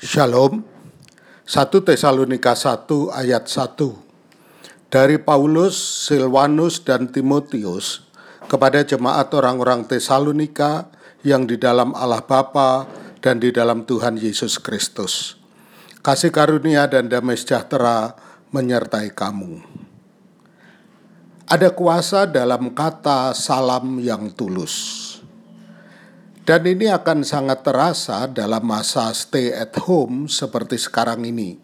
Shalom 1 Tesalonika 1 ayat 1 Dari Paulus, Silvanus, dan Timotius kepada jemaat orang-orang Tesalonika yang di dalam Allah Bapa dan di dalam Tuhan Yesus Kristus. Kasih karunia dan damai sejahtera menyertai kamu. Ada kuasa dalam kata salam yang tulus. Dan ini akan sangat terasa dalam masa stay at home seperti sekarang ini.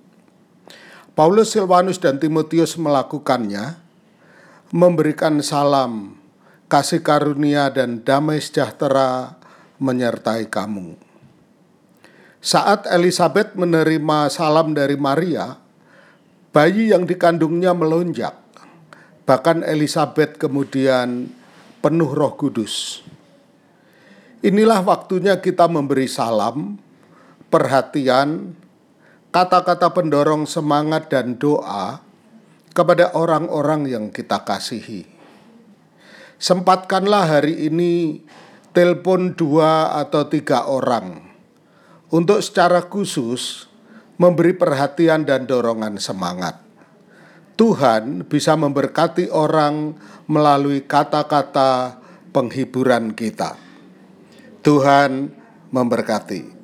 Paulus, Silvanus, dan Timotius melakukannya, memberikan salam, kasih karunia, dan damai sejahtera menyertai kamu. Saat Elizabeth menerima salam dari Maria, bayi yang dikandungnya melonjak. Bahkan Elizabeth kemudian penuh Roh Kudus. Inilah waktunya kita memberi salam, perhatian, kata-kata pendorong semangat dan doa kepada orang-orang yang kita kasihi. Sempatkanlah hari ini telepon dua atau tiga orang untuk secara khusus memberi perhatian dan dorongan semangat. Tuhan bisa memberkati orang melalui kata-kata penghiburan kita. Tuhan memberkati.